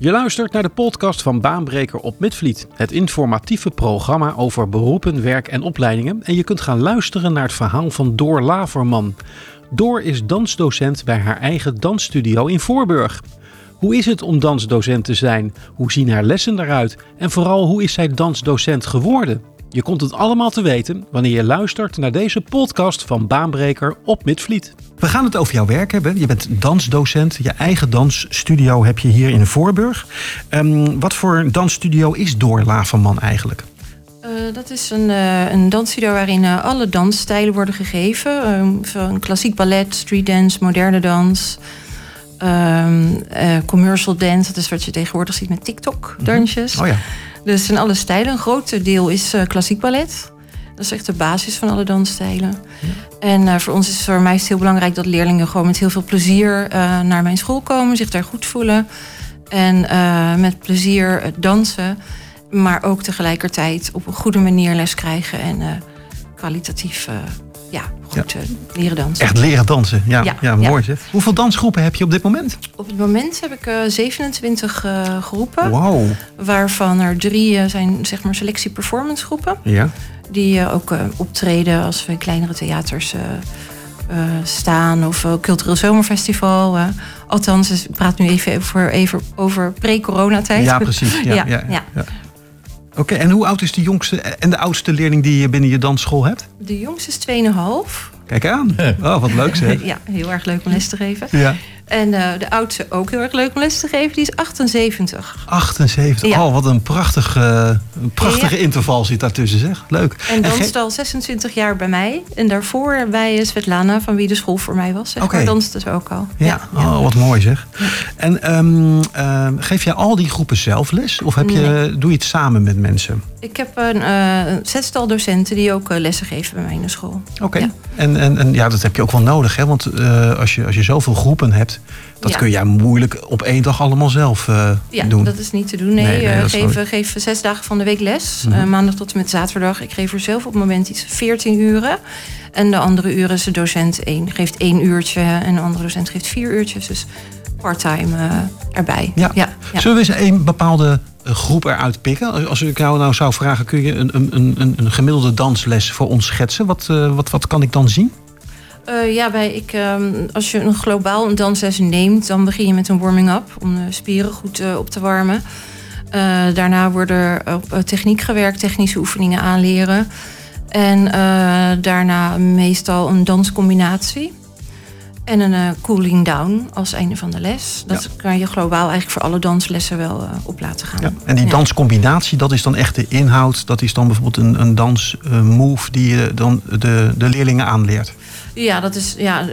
Je luistert naar de podcast van Baanbreker op Midvliet. Het informatieve programma over beroepen, werk en opleidingen. En je kunt gaan luisteren naar het verhaal van Door Laverman. Door is dansdocent bij haar eigen dansstudio in Voorburg. Hoe is het om dansdocent te zijn? Hoe zien haar lessen eruit? En vooral, hoe is zij dansdocent geworden? Je komt het allemaal te weten wanneer je luistert naar deze podcast van Baanbreker op Midvliet. We gaan het over jouw werk hebben. Je bent dansdocent. Je eigen dansstudio heb je hier in Voorburg. Um, wat voor dansstudio is Door Laverman eigenlijk? Uh, dat is een, uh, een dansstudio waarin uh, alle dansstijlen worden gegeven. van klassiek ballet, street dance, moderne dans... Um, commercial dance, dat is wat je tegenwoordig ziet met TikTok-dansjes. Oh ja. Dus in alle stijlen. Een groot deel is uh, klassiek ballet. Dat is echt de basis van alle dansstijlen. Ja. En uh, voor ons is voor mij is het heel belangrijk dat leerlingen gewoon met heel veel plezier uh, naar mijn school komen, zich daar goed voelen. En met plezier dansen, maar ook tegelijkertijd op een goede manier les krijgen en kwalitatief ja, goed ja. leren dansen. Echt leren dansen, ja, ja, ja mooi zeg. Hoeveel dansgroepen heb je op dit moment? Op het moment heb ik uh, 27 uh, groepen. Wow. Waarvan er drie uh, zijn zeg maar selectie performance groepen. Ja. Die ook optreden als we in kleinere theaters staan of cultureel zomerfestival. althans, dus ik praat nu even over, even over pre-coronatijd. Ja, precies. ja, ja, ja. Oké, okay, en hoe oud is de jongste en de oudste leerling die je binnen je dansschool hebt? De jongste is 2,5. Kijk aan. Oh, wat leuk zeg. ja, heel erg leuk om les te geven. Ja. En uh, de oudste ook heel erg leuk om les te geven. Die is 78. 78. Ja. Oh, wat een prachtig, uh, een prachtige ja. interval zit daartussen, zeg. Leuk. En danst al 26 jaar bij mij. En daarvoor bij Svetlana, van wie de school voor mij was. Zeg okay. maar, danste ze ook al. Ja, oh, wat mooi zeg. En um, uh, geef jij al die groepen zelf les? Of heb je, nee. doe je het samen met mensen? Ik heb een uh, zestal docenten die ook lessen geven bij mij in de school. Oké. Okay. Ja. En, en, en ja, dat heb je ook wel nodig, hè? Want als, je, als je zoveel groepen hebt, dat Ja. kun jij moeilijk op één dag allemaal zelf ja, doen. dat is niet te doen. Nee, Nee, nee, geef, wel- geef zes dagen van de week les. Mhm. Maandag tot en met zaterdag. Ik geef er zelf op het moment iets 14 uren. En de andere uren is de docent één, geeft één uurtje. En de andere docent geeft vier uurtjes. Dus part-time eh, erbij. Ja. Zullen we eens een bepaalde eh, groep eruit pikken? Als- ik jou nou zou vragen, kun je een, een, een, een gemiddelde dansles voor ons schetsen? Wat, eh, wat, wat kan ik dan zien? Ja, bij ik, ehm, als je een globaal een dansles neemt, dan begin je met een warming-up om de spieren goed op te warmen. Daarna worden er op techniek gewerkt, technische oefeningen aanleren. En daarna meestal een danscombinatie. En een eh, cooling down als einde van de les. Dat kan je globaal eigenlijk voor alle danslessen wel eh, op laten gaan. Ja. En die Ja. danscombinatie, dat is dan echt de inhoud. Dat is dan bijvoorbeeld een, een dansmove die je dan de, de leerlingen aanleert. Ja, dat is ja,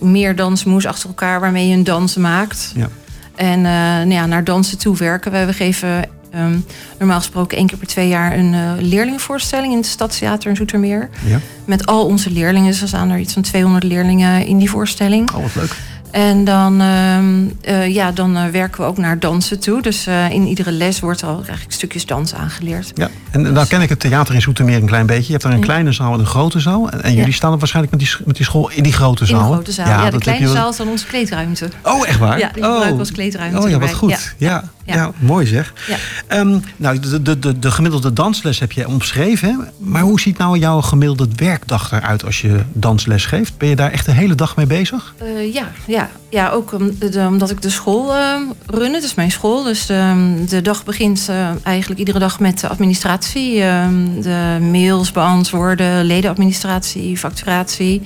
meer dansmoes achter elkaar waarmee je een dans maakt. Ja. En eh, nou ja, naar dansen toe werken. we. We geven ehm, normaal gesproken één keer per twee jaar een eh, leerlingenvoorstelling in het Stadstheater in Zoetermeer. Ja. Met al onze leerlingen. Dus er staan er iets van 200 leerlingen in die voorstelling. Oh, wat leuk. En dan, ehm, eh, ja, dan eh, werken we ook naar dansen toe. Dus eh, in iedere les wordt al eigenlijk stukjes dans aangeleerd. Ja. En nou ken ik het theater in Zoetermeer een klein beetje. Je hebt daar een Ja. kleine zaal en een grote zaal. En, jullie Ja. staan dan waarschijnlijk met die, met die school in die grote In zaal. de hè? grote zaal. Ja, de kleine zaal is dan onze kleedruimte. Oh, echt waar? Ja, die oh. gebruiken we als kleedruimte Oh ja, wat erbij. goed. Ja. Ja, mooi zeg. Ja. Ehm, nou, de, de, de, de gemiddelde dansles heb je omschreven. Hè? Maar hoe ziet nou jouw gemiddelde werkdag eruit als je dansles geeft? Ben je daar echt de hele dag mee bezig? Ja, ja. Ja, ook om- de- omdat ik de school eh, run. Het is mijn school. Dus de, de dag begint eh, eigenlijk iedere dag met de administratie. eh, de mails beantwoorden, ledenadministratie, facturatie.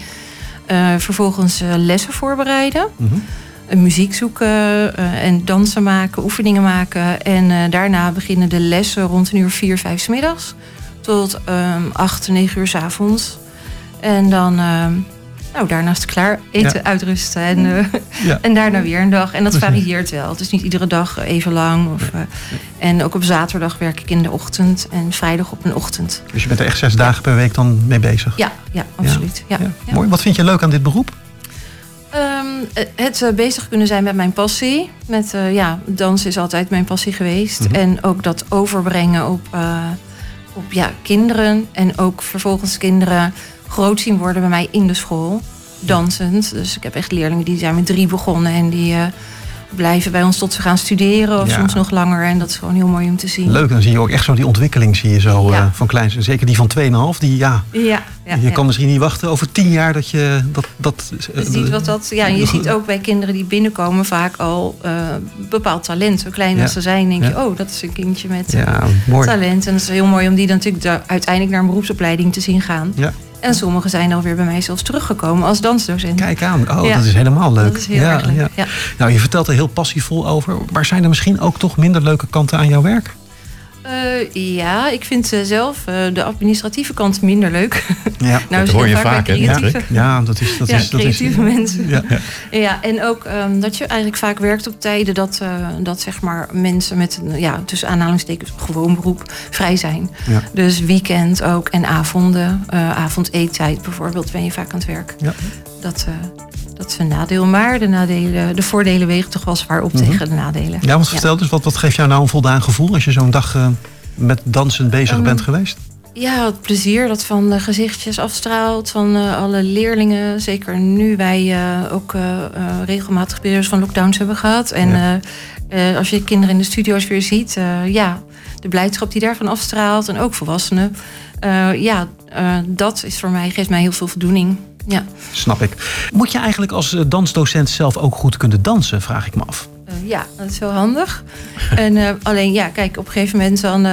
Eh, vervolgens lessen voorbereiden. Eh, muziek zoeken en dansen maken, oefeningen maken. En daarna beginnen de lessen rond een uur vier, vijf 's middags. Tot ehm acht, negen uur s avonds. En dan, ehm, nou, daarna is het klaar. Eten, Ja. uitrusten en, Ja. en daarna weer een dag. En dat Precies. varieert wel. Het is niet iedere dag even lang. Of, eh, en ook op zaterdag werk ik in de ochtend. En vrijdag op een ochtend. Dus je bent er echt zes dagen per week dan mee bezig? Ja, ja absoluut. Ja. Mooi. Wat vind je leuk aan dit beroep? Ehm, het eh, bezig kunnen zijn met mijn passie. Met, ja, dans is altijd mijn passie geweest. Mhm. En ook dat overbrengen op, op ja, kinderen. En ook vervolgens kinderen groot zien worden bij mij in de school. Dansend. Dus ik heb echt leerlingen die zijn met drie begonnen. En die, eh, blijven bij ons tot ze gaan studeren of Ja. soms nog langer. En dat is gewoon heel mooi om te zien. Leuk, dan zie je ook echt zo die ontwikkeling zie je zo Ja. eh, van kleins. Zeker die van 2,5, die ja, Ja, ja, je kan misschien niet wachten over tien jaar dat je dat... dat Je ziet wat dat, ja, je ziet ook bij kinderen die binnenkomen vaak al eh, bepaald talent. Zo klein als ze zijn, denk je, oh, dat is een kindje met eh, talent. En het is heel mooi om die dan natuurlijk uiteindelijk naar een beroepsopleiding te zien gaan. En sommigen zijn alweer bij mij zelfs teruggekomen als dansdocent. Kijk aan, oh, Ja. dat is helemaal leuk. Dat is heel ja, erg leuk. ja. Ja. Nou, je vertelt er heel passievol over. Maar zijn er misschien ook toch minder leuke kanten aan jouw werk? Eh, ja, ik vind eh, zelf eh, de administratieve kant minder leuk. Ja, nou, dat hoor je vaak hè, creatieve- ja dat is... Dat ja, is, dat is creatieve mensen. Ja. Ja, en ook ehm, dat je eigenlijk vaak werkt op tijden dat, dat zeg maar mensen met een, ja, tussen aanhalingstekens gewoon beroep vrij zijn. Ja. Dus weekend ook en avonden, avondeettijd bijvoorbeeld, ben je vaak aan het werk. Ja. Dat, dat is een nadeel, maar de, nadelen, de voordelen wegen toch wel zwaar op Mhm. tegen de nadelen. Ja, want vertel dus, wat, wat geeft jou nou een voldaan gevoel als je zo'n dag eh, met dansen bezig Ehm, bent geweest? Ja, het plezier dat van de gezichtjes afstraalt van eh, alle leerlingen. Zeker nu wij eh, ook eh, eh, regelmatig periodes van lockdowns hebben gehad. En Ja. eh, eh, als je kinderen in de studio's weer ziet, eh, ja, de blijdschap die daarvan afstraalt. En ook volwassenen. Eh, ja, eh, dat is voor mij, geeft mij heel veel voldoening. Ja, Snap ik. Moet je eigenlijk als eh, dansdocent zelf ook goed kunnen dansen, vraag ik me af. Eh, ja, dat is wel handig. en eh, alleen, ja, kijk, op een gegeven moment dan,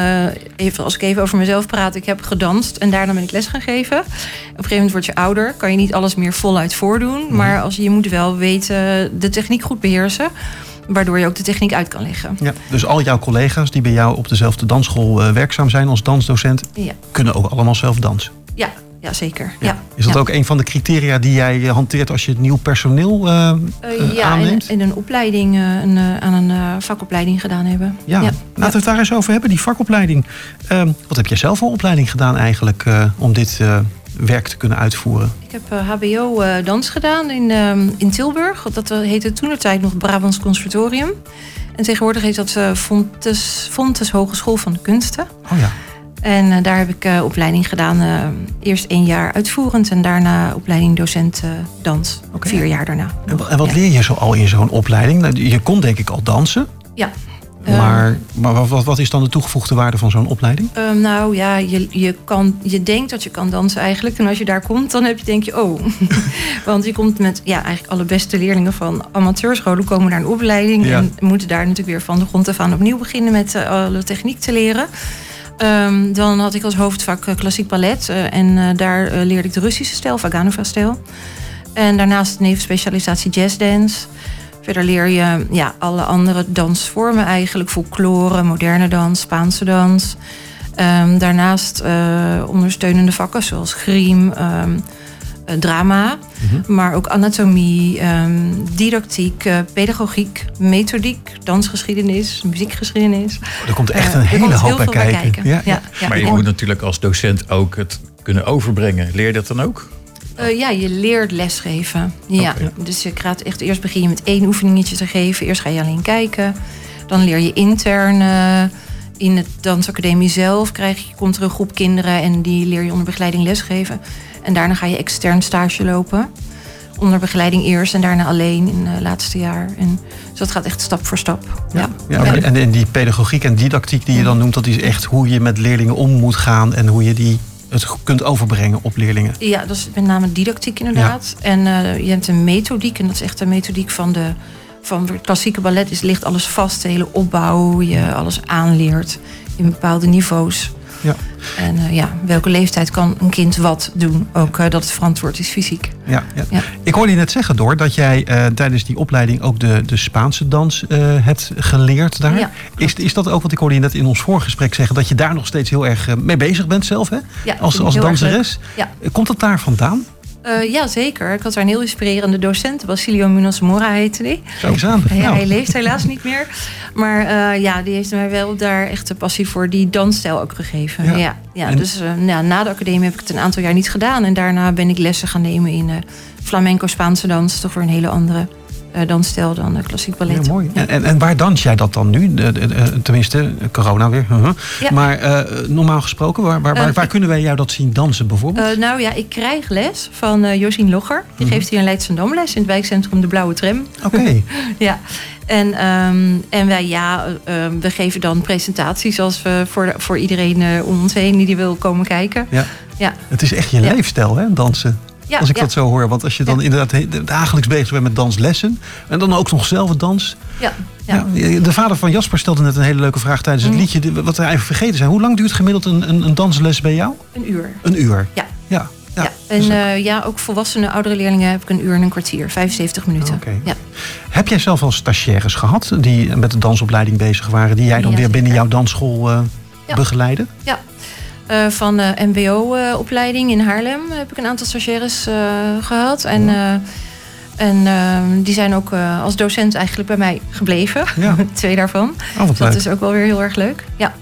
even, als ik even over mezelf praat, ik heb gedanst en daarna ben ik les gaan geven. Op een gegeven moment word je ouder, kan je niet alles meer voluit voordoen, maar als je, moet wel weten de techniek goed beheersen, waardoor je ook de techniek uit kan leggen. Ja. Dus al jouw collega's die bij jou op dezelfde dansschool werkzaam zijn als dansdocent, Ja, kunnen ook allemaal zelf dansen. ja, ja zeker. Ja. Is dat ook een van de criteria die jij eh, hanteert als je het nieuw personeel eh, ja, in, aanneemt? in een opleiding, een, aan een vakopleiding gedaan hebben. Ja, laten we het daar eens over hebben, die vakopleiding. Ehm, wat heb jij zelf voor opleiding gedaan eigenlijk om dit werk te kunnen uitvoeren? Ik heb HBO dans gedaan in, ehm, in Tilburg. Dat heette toen de tijd nog Brabants Conservatorium. En tegenwoordig heet dat Fontes, Fontes Hogeschool van de Kunsten. Oh ja, En eh, daar heb ik eh, opleiding gedaan. eh, eerst één jaar uitvoerend en daarna opleiding docent dans. Oké. Vier jaar daarna. en, wa- en wat Ja. leer je zo al in zo'n opleiding? Nou, Je kon denk ik al dansen, Ja. Ehm, maar, maar wat- wat, wat is dan de toegevoegde waarde van zo'n opleiding? Ehm, nou ja, je, je, kan, je denkt dat je kan dansen eigenlijk. En als je daar komt, dan heb je, denk je, oh. Want je komt met ja, eigenlijk alle beste leerlingen van amateurscholen... komen naar een opleiding Ja. en moeten daar natuurlijk weer van de grond af aan... opnieuw beginnen met alle techniek te leren. Ehm, dan had ik als hoofdvak eh, klassiek ballet. eh, en eh, daar leerde ik de Russische stijl, Vaganova-stijl. En daarnaast nevenspecialisatie jazzdance... Verder leer je ja, alle andere dansvormen eigenlijk. Folklore, moderne dans, Spaanse dans. Ehm, daarnaast ondersteunende vakken zoals griem, ehm, eh, drama. Mhm. Maar ook anatomie, ehm, didactiek, eh, pedagogiek, methodiek, dansgeschiedenis, muziekgeschiedenis. Er komt echt Eh, een er hele komt hoop heel bij veel bij kijken. Ja, Ja, ja. Maar je moet natuurlijk als docent ook het kunnen overbrengen. Leer je dat dan ook? Eh, ja, je leert lesgeven. Ja. Dus je gaat echt eerst begin je met één oefeningetje te geven. Eerst ga je alleen kijken. Dan leer je intern eh, in het dansacademie zelf. Krijg je, komt er een groep kinderen en die leer je onder begeleiding lesgeven. En daarna ga je extern stage lopen. Onder begeleiding eerst en daarna alleen in het laatste jaar. En, dus dat gaat echt stap voor stap. Ja. Ja, en, en die pedagogiek en didactiek die je dan noemt, dat is echt hoe je met leerlingen om moet gaan en hoe je die het kunt overbrengen op leerlingen. Ja, dat is met name didactiek inderdaad. En eh, je hebt een methodiek, en dat is echt de methodiek van de van het klassieke ballet. Is ligt alles vast, de hele opbouw, hoe je alles aanleert in bepaalde niveaus. Ja. En eh, ja, welke leeftijd kan een kind wat doen? Ook eh, dat het verantwoord is fysiek. Ja, ja. Ja. Ik hoorde je net zeggen, Door, dat jij eh, tijdens die opleiding ook de, de Spaanse dans hebt geleerd daar. Ja, is, is dat ook, want ik hoorde je net in ons voorgesprek zeggen, dat je daar nog steeds heel erg mee bezig bent zelf, hè? Ja, Als, als danseres. Ja. Komt dat daar vandaan? Eh, ja, zeker. Ik had daar een heel inspirerende docent. Basilio Munoz Mora heette die. Kijk aan. Ja, Nou, Hij leeft helaas niet meer. Maar eh, ja, die heeft mij wel daar echt de passie voor die dansstijl ook gegeven. Ja. Ja, ja, En- dus eh, ja, na de academie heb ik het een aantal jaar niet gedaan. En daarna ben ik lessen gaan nemen in eh, flamenco Spaanse dans. Toch weer een hele andere eh, dan eh, klassiek ballet. Ja, mooi. En, en, en waar dans jij dat dan nu? Tenminste, corona weer. uh-huh. Ja. Maar eh, normaal gesproken, waar, waar, waar, Eh, waar kunnen wij jou dat zien dansen bijvoorbeeld? Nou ja, ik krijg les van Josien Logger. Die Mhm. geeft hier in Leidschendam les in het wijkcentrum De Blauwe Tram. Oké. Ja, en, ehm, en wij, ja, we geven dan presentaties als we voor, de- voor iedereen om ons heen die, die wil komen kijken. Ja. Ja. Het is echt je leefstijl, hè, dansen. Ja, Als ik ja, dat zo hoor. Want als je dan Ja. inderdaad dagelijks bezig bent met danslessen. En dan ook nog zelf dans. ja, de vader van Jasper stelde net een hele leuke vraag tijdens het Mhm. liedje. Wat we even vergeten zijn. Hoe lang duurt gemiddeld een, een, een dansles bij jou? een uur. Een uur. Ja. Ja. Ja. En Dus- eh, ja, ook volwassene, oudere leerlingen heb ik een uur en een kwartier, 75 minuten. Oké. Ja. Heb jij zelf al stagiaires gehad die met de dansopleiding bezig waren? Die jij dan weer binnen jouw dansschool eh Ja. Eh, van de MBO-opleiding in Haarlem heb ik een aantal stagiaires eh, gehad. En, eh, en eh, die zijn ook als docent eigenlijk bij mij gebleven. Ja. Twee daarvan. Oh, wat Dat leuk. is ook wel weer heel erg leuk. Ja,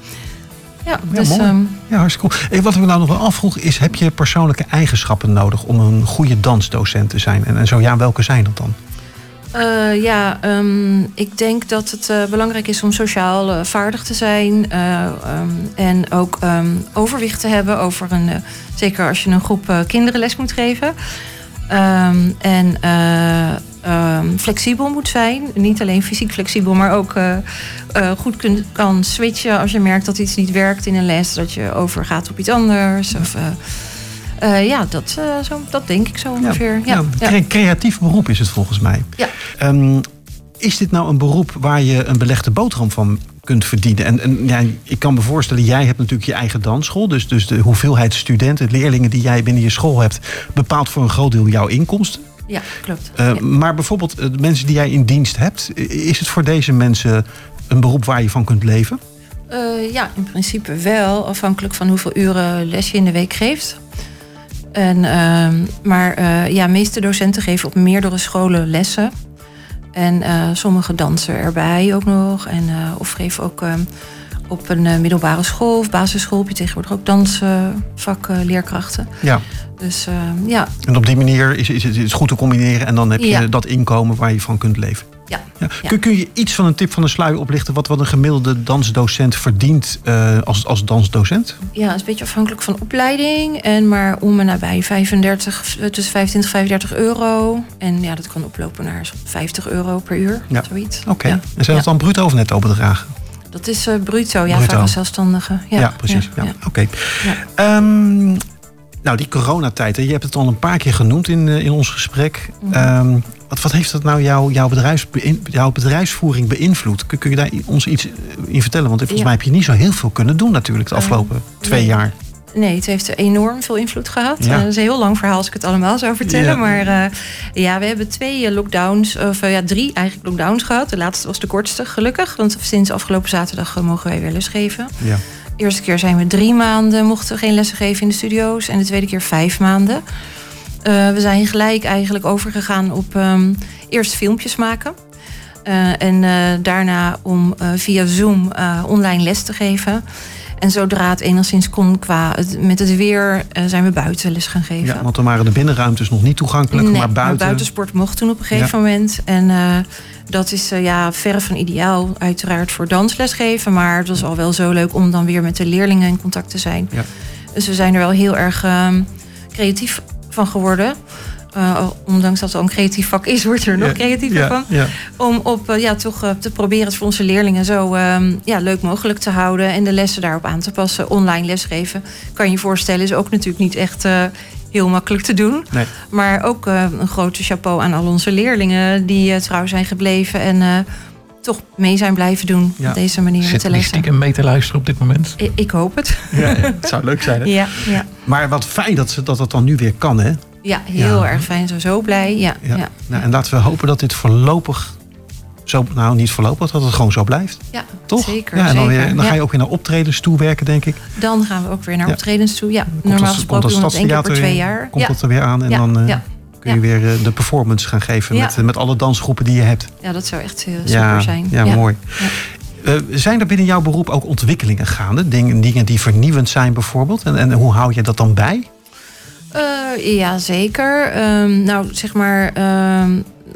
ja, Ja, dus mooi. ehm, Ja, hartstikke cool. Hey, wat ik me nou nog wel afvroeg is... heb je persoonlijke eigenschappen nodig om een goede dansdocent te zijn? En, en zo ja, welke zijn dat dan? Eh, ja, ehm, ik denk dat het eh, belangrijk is om sociaal eh, vaardig te zijn. eh, ehm, en ook ehm, overwicht te hebben over een. zeker als je een groep kinderen les moet geven. En flexibel moet zijn. Niet alleen fysiek flexibel, maar ook goed kan switchen als je merkt dat iets niet werkt in een les. Dat je overgaat op iets anders. Of, eh, ja, dat, eh, zo, dat denk ik zo ongeveer. Ja, ja. cre- Creatief beroep is het volgens mij. Ja. Ehm, is dit nou een beroep waar je een belegde boterham van kunt verdienen? En, en ja, ik kan me voorstellen, jij hebt natuurlijk je eigen dansschool. Dus, dus de hoeveelheid studenten, leerlingen die jij binnen je school hebt... bepaalt voor een groot deel jouw inkomsten. Ja, klopt. Eh, Ja. Maar bijvoorbeeld de mensen die jij in dienst hebt... is het voor deze mensen een beroep waar je van kunt leven? Ja, in principe wel, afhankelijk van hoeveel uren les je in de week geeft. En, ehm, maar eh, ja, meeste docenten geven op meerdere scholen lessen. En eh sommige dansen erbij ook nog. En, eh, of geven ook ehm, op een middelbare school of basisschool heb je tegenwoordig ook dansvakleerkrachten. Ja. dus ehm, ja, En op die manier is, is, het, is het goed te combineren... en dan heb je Ja. dat inkomen waar je van kunt leven. Ja. Kun, kun je iets van een tip van de sluier oplichten... wat, wat een gemiddelde dansdocent verdient eh, als, als dansdocent? Ja, het is een beetje afhankelijk van opleiding. En maar om en nabij 35, eh, tussen 25 en 35 euro. En ja, dat kan oplopen naar zo'n 50 euro per uur. Ja. Zoiets. Oké. En zijn dat dan bruto of netto bedragen? Dat is eh, bruto, ja, Bruto. vaak als zelfstandige. Ja, Ja, precies. Ja. ja. Oké. Ehm, nou, die coronatijd, hè, je hebt het al een paar keer genoemd in, in ons gesprek. Mhm. Ehm, wat, wat heeft dat nou jouw, jouw, bedrijfs, jouw bedrijfsvoering beïnvloed? Kun, kun je daar ons iets in vertellen? Want volgens Ja. mij heb je niet zo heel veel kunnen doen natuurlijk de Eh, afgelopen twee nee. jaar. Nee, het heeft enorm veel invloed gehad. Ja. Eh, het is een heel lang verhaal als ik het allemaal zou vertellen. Ja. Maar eh, ja, we hebben twee lockdowns, of ja, drie eigenlijk lockdowns gehad. De laatste was de kortste, gelukkig. Want sinds afgelopen zaterdag mogen wij weer lesgeven. Ja. De eerste keer zijn we drie maanden, mochten we geen lessen geven in de studio's. En de tweede keer vijf maanden. Eh, we zijn gelijk eigenlijk overgegaan op ehm, eerst filmpjes maken. Eh, en eh, daarna om via Zoom online les te geven. En zodra het enigszins kon qua het, met het weer, zijn we buiten les gaan geven. Ja, want dan waren de binnenruimtes nog niet toegankelijk, Nee, maar buiten. buitensport mocht toen op een gegeven moment. En dat is ja, verre van ideaal, uiteraard voor dansles geven. Maar het was al wel zo leuk om dan weer met de leerlingen in contact te zijn. Ja. Dus we zijn er wel heel erg ehm, creatief van geworden. Eh, ondanks dat het al een creatief vak is, wordt er nog Ja, creatiever ja, van. Ja. Om op, eh, ja, toch eh, te proberen het voor onze leerlingen zo ehm, ja, leuk mogelijk te houden. En de lessen daarop aan te passen. Online lesgeven, kan je je voorstellen, is ook natuurlijk niet echt heel makkelijk te doen. Nee. Maar ook een grote chapeau aan al onze leerlingen die trouw zijn gebleven. En toch mee zijn blijven doen Ja. op deze manier Zit die lessen. stiekem mee te luisteren op dit moment? Ik, ik hoop het. Ja, het zou leuk zijn. Hè? Ja, ja. Maar wat fijn dat, ze, dat het dan nu weer kan, hè? ja heel Ja. erg fijn. Zo, zo blij. Ja, Ja. ja. Nou, en laten we hopen dat dit voorlopig zo, nou niet voorlopig, dat het gewoon zo blijft. ja Toch? zeker. Ja, en dan, zeker. weer, dan Ja. ga je ook weer naar optredens toe werken, denk ik. Dan gaan we ook weer naar Ja. optredens toe. Ja, Komt normaal dat- gesproken komt doen we dat dat één keer per stadstheater twee jaar. Komt ja. dat er weer aan en ja, dan eh, ja. Kun je weer eh, de performance gaan geven met, eh, met alle dansgroepen die je hebt. ja, dat zou echt heel super zijn. ja, mooi. Eh, zijn er binnen jouw beroep ook ontwikkelingen gaande? Dingen, dingen die vernieuwend zijn bijvoorbeeld? En, en hoe hou je dat dan bij? Eh, ja, zeker. Ehm, nou, zeg maar, ehm,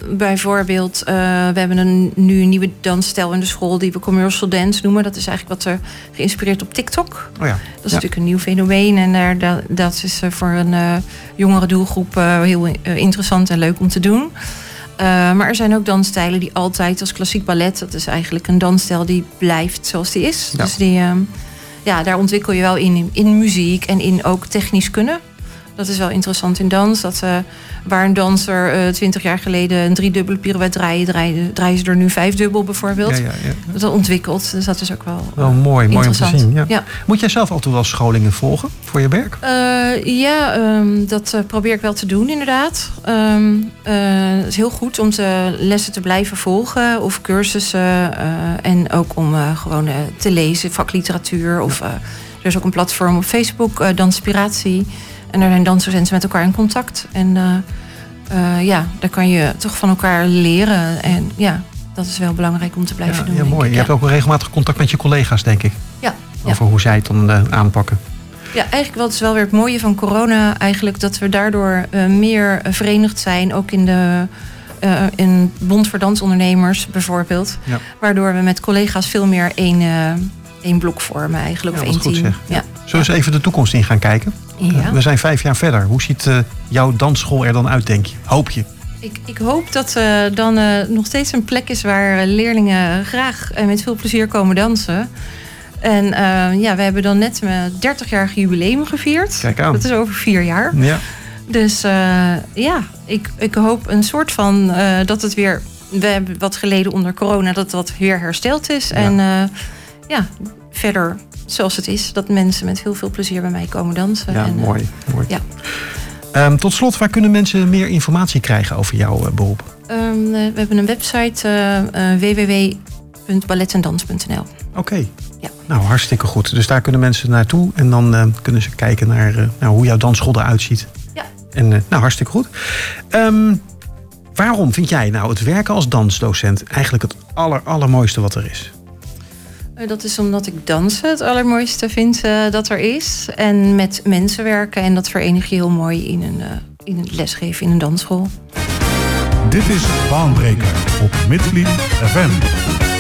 bijvoorbeeld, uh, we hebben een, nu een nieuwe dansstijl in de school die we commercial dance noemen. Dat is eigenlijk wat er geïnspireerd op TikTok. Oh ja. Dat is natuurlijk een nieuw fenomeen en daar, dat, dat is voor een uh, jongere doelgroep heel interessant en leuk om te doen. maar er zijn ook dansstijlen die altijd als klassiek ballet, dat is eigenlijk een dansstijl die blijft zoals die is. Ja. Dus die, ehm, ja, daar ontwikkel je wel in, in muziek en in ook technisch kunnen. Dat is wel interessant in dans. Dat, uh, waar een danser twintig jaar geleden een driedubbele pirouette draaien, draaien, draaien ze er nu vijfdubbel bijvoorbeeld. Ja, ja, ja. Dat ontwikkelt. Dus dat is ook wel. Wel mooi, mooi om te zien. Ja. Moet jij zelf altijd wel scholingen volgen voor je werk? Uh, ja, um, dat probeer ik wel te doen, inderdaad. Um, het is heel goed om te, lessen te blijven volgen of cursussen. en ook om gewoon te lezen, vakliteratuur. Of er is ook een platform op Facebook, Danspiratie. En daar zijn dansdocenten met elkaar in contact. En uh, uh, ja, daar kan je toch van elkaar leren. En ja, dat is wel belangrijk om te blijven ja, doen. Ja, mooi. Ik. Je hebt ook wel regelmatig contact met je collega's, denk ik. Ja. Over hoe zij het dan uh, aanpakken. Ja, eigenlijk wat is wel weer het mooie van corona. Eigenlijk dat we daardoor meer verenigd zijn. Ook in de in Bond voor Dansondernemers bijvoorbeeld. Ja. Waardoor we met collega's veel meer één, één blok vormen eigenlijk. Of één team. Zeg. Ja. Zullen we eens even de toekomst in gaan kijken? Ja. We zijn vijf jaar verder. Hoe ziet uh, jouw dansschool er dan uit, denk je? Hoop je? Ik, ik hoop dat er uh, dan uh, nog steeds een plek is waar leerlingen graag en met veel plezier komen dansen. En ja, we hebben dan net mijn 30-jarige jubileum gevierd. Kijk aan. Dat is over vier jaar. Ja. Dus ja, ik, ik hoop een soort van dat het weer. We hebben wat geleden onder corona, dat dat weer hersteld is. Ja. En ja, verder zoals het is. Dat mensen met heel veel plezier bij mij komen dansen. Ja, en, mooi. mooi. Ja. Um, tot slot, waar kunnen mensen meer informatie krijgen over jouw uh, beroep? Um, we hebben een website www.balletendans.nl. Oké. Okay. Ja. Nou, hartstikke goed. Dus daar kunnen mensen naartoe en dan kunnen ze kijken naar nou, hoe jouw dansschool eruit ziet. Ja. En nou, hartstikke goed. Um, waarom vind jij nou het werken als dansdocent eigenlijk het aller, allermooiste wat er is? Dat is omdat ik dansen het allermooiste vind uh, dat er is. En met mensen werken. En dat verenig je heel mooi in een, uh, in een lesgeven in een dansschool. Dit is Baanbreker op Midvliet FM.